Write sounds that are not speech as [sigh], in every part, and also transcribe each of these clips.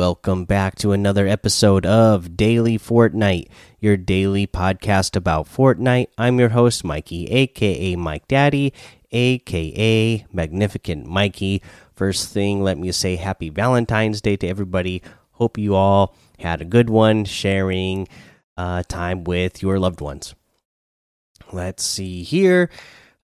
Welcome back to another episode of Daily Fortnite, your daily podcast about Fortnite. I'm your host, Mikey, aka Mike Daddy, aka Magnificent Mikey. First thing, let me say happy Valentine's Day to everybody. Hope you all had a good one sharing uh, time with your loved ones. Let's see here.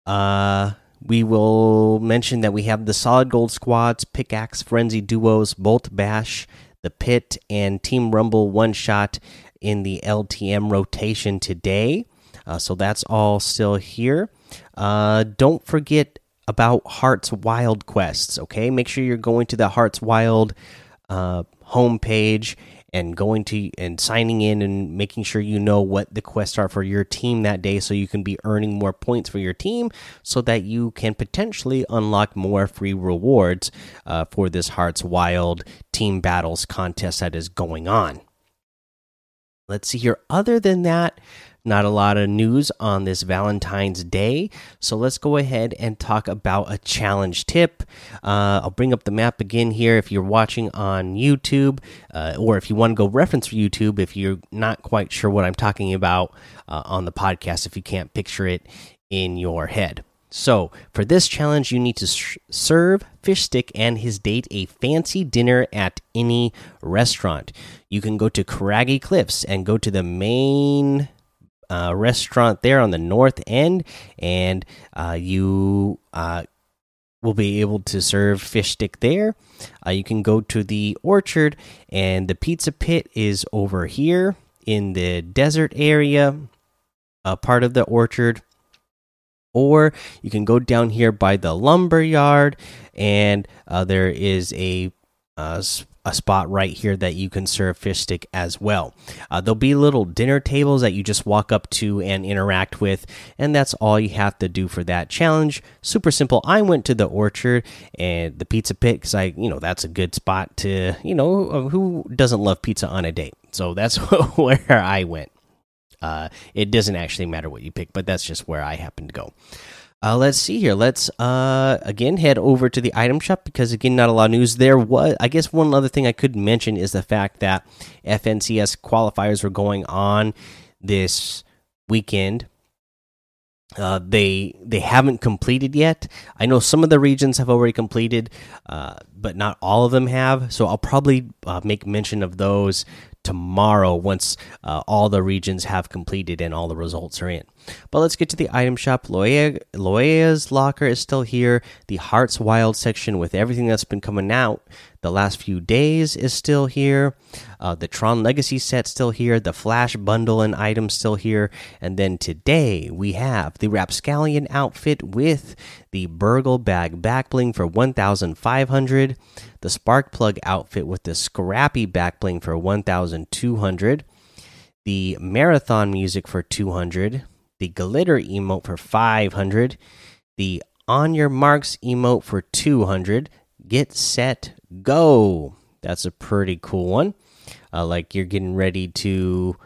Uh, we will mention that we have the solid gold squads, pickaxe, frenzy duos, bolt bash, the pit, and team rumble one shot in the LTM rotation today. Uh, so that's all still here. Uh, don't forget about Hearts Wild quests. Okay, make sure you're going to the Hearts Wild uh, homepage and going to and signing in and making sure you know what the quests are for your team that day so you can be earning more points for your team so that you can potentially unlock more free rewards uh, for this hearts wild team battles contest that is going on let's see here other than that not a lot of news on this Valentine's Day. So let's go ahead and talk about a challenge tip. Uh, I'll bring up the map again here if you're watching on YouTube, uh, or if you want to go reference YouTube, if you're not quite sure what I'm talking about uh, on the podcast, if you can't picture it in your head. So, for this challenge, you need to serve Fishstick and his date a fancy dinner at any restaurant. You can go to Craggy Cliffs and go to the main uh, restaurant there on the north end, and uh, you uh, will be able to serve Fishstick there. Uh, you can go to the orchard, and the pizza pit is over here in the desert area, a part of the orchard. Or you can go down here by the lumber yard, and uh, there is a uh, a spot right here that you can serve Fishstick as well. Uh, there'll be little dinner tables that you just walk up to and interact with, and that's all you have to do for that challenge. Super simple. I went to the orchard and the pizza pit because I, you know, that's a good spot to, you know, who doesn't love pizza on a date? So that's [laughs] where I went. Uh, it doesn't actually matter what you pick, but that's just where I happen to go. Uh, let's see here. Let's uh, again head over to the item shop because again, not a lot of news there. Was I guess one other thing I could mention is the fact that FNCS qualifiers were going on this weekend. Uh, they they haven't completed yet. I know some of the regions have already completed, uh, but not all of them have. So I'll probably uh, make mention of those tomorrow once uh, all the regions have completed and all the results are in. But let's get to the item shop. Loea's locker is still here. The Hearts Wild section with everything that's been coming out the last few days is still here. Uh, the Tron Legacy set still here. The Flash bundle and items still here. And then today we have the Rapscallion outfit with the Burgle bag back bling for 1,500. The Spark Plug outfit with the Scrappy back bling for 1,200. The Marathon music for 200 the glitter emote for 500, the on your marks emote for 200. Get set, go. That's a pretty cool one. Uh, like you're getting ready to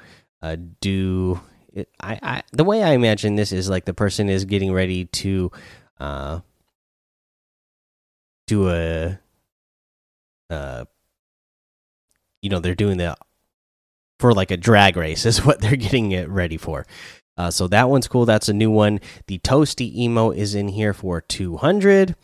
uh, do. It, I, I the way I imagine this is like the person is getting ready to uh, do a uh, you know they're doing the for like a drag race [laughs] is what they're getting it ready for. Uh, so that one's cool. That's a new one. The Toasty Emo is in here for 200.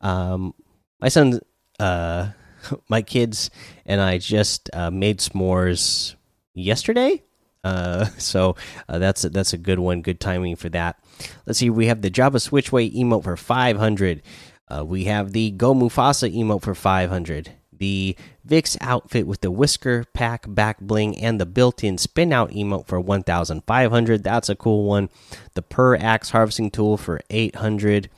Um, my son, uh, [laughs] my kids, and I just uh, made s'mores yesterday. Uh, [laughs] so uh, that's a, that's a good one. Good timing for that. Let's see. We have the Jabba Switchway emote for 500. Uh, we have the Go Mufasa emote for 500 the Vix outfit with the whisker pack back bling and the built-in spin out emote for 1500 that's a cool one. The per axe harvesting tool for 800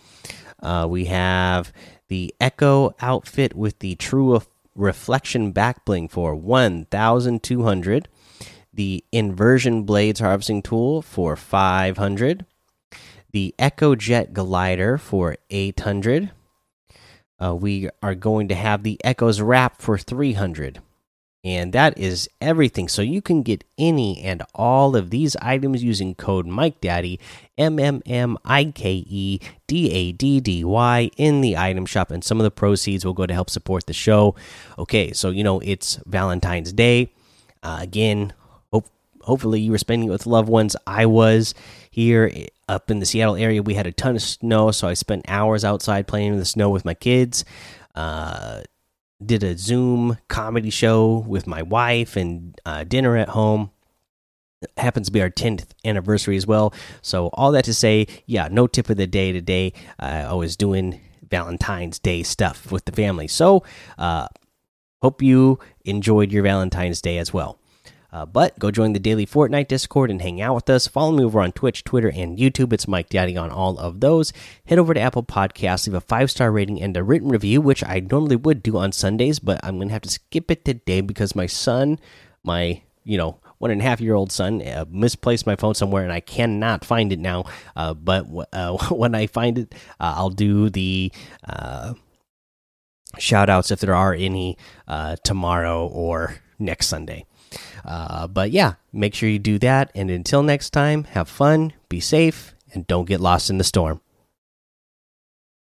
uh, we have the echo outfit with the true reflection back bling for 1200 the inversion blades harvesting tool for 500 the echo jet glider for 800 uh, we are going to have the Echoes wrap for 300. And that is everything. So you can get any and all of these items using code Mike Daddy M M M I K E D A D D Y in the item shop, and some of the proceeds will go to help support the show. Okay, so you know it's Valentine's Day. Uh, again, hope hopefully you were spending it with loved ones. I was here up in the Seattle area. We had a ton of snow, so I spent hours outside playing in the snow with my kids. Uh, did a Zoom comedy show with my wife and uh, dinner at home. It happens to be our 10th anniversary as well. So, all that to say, yeah, no tip of the day today. Uh, I was doing Valentine's Day stuff with the family. So, uh, hope you enjoyed your Valentine's Day as well. Uh, but go join the daily Fortnite Discord and hang out with us. Follow me over on Twitch, Twitter, and YouTube. It's Mike Daddy on all of those. Head over to Apple Podcasts, leave a five star rating and a written review, which I normally would do on Sundays, but I'm going to have to skip it today because my son, my, you know, one and a half year old son uh, misplaced my phone somewhere and I cannot find it now. Uh, but uh, [laughs] when I find it, uh, I'll do the uh, shout outs if there are any tomorrow or next Sunday. Uh, but yeah, make sure you do that. And until next time, have fun, be safe, and don't get lost in the storm.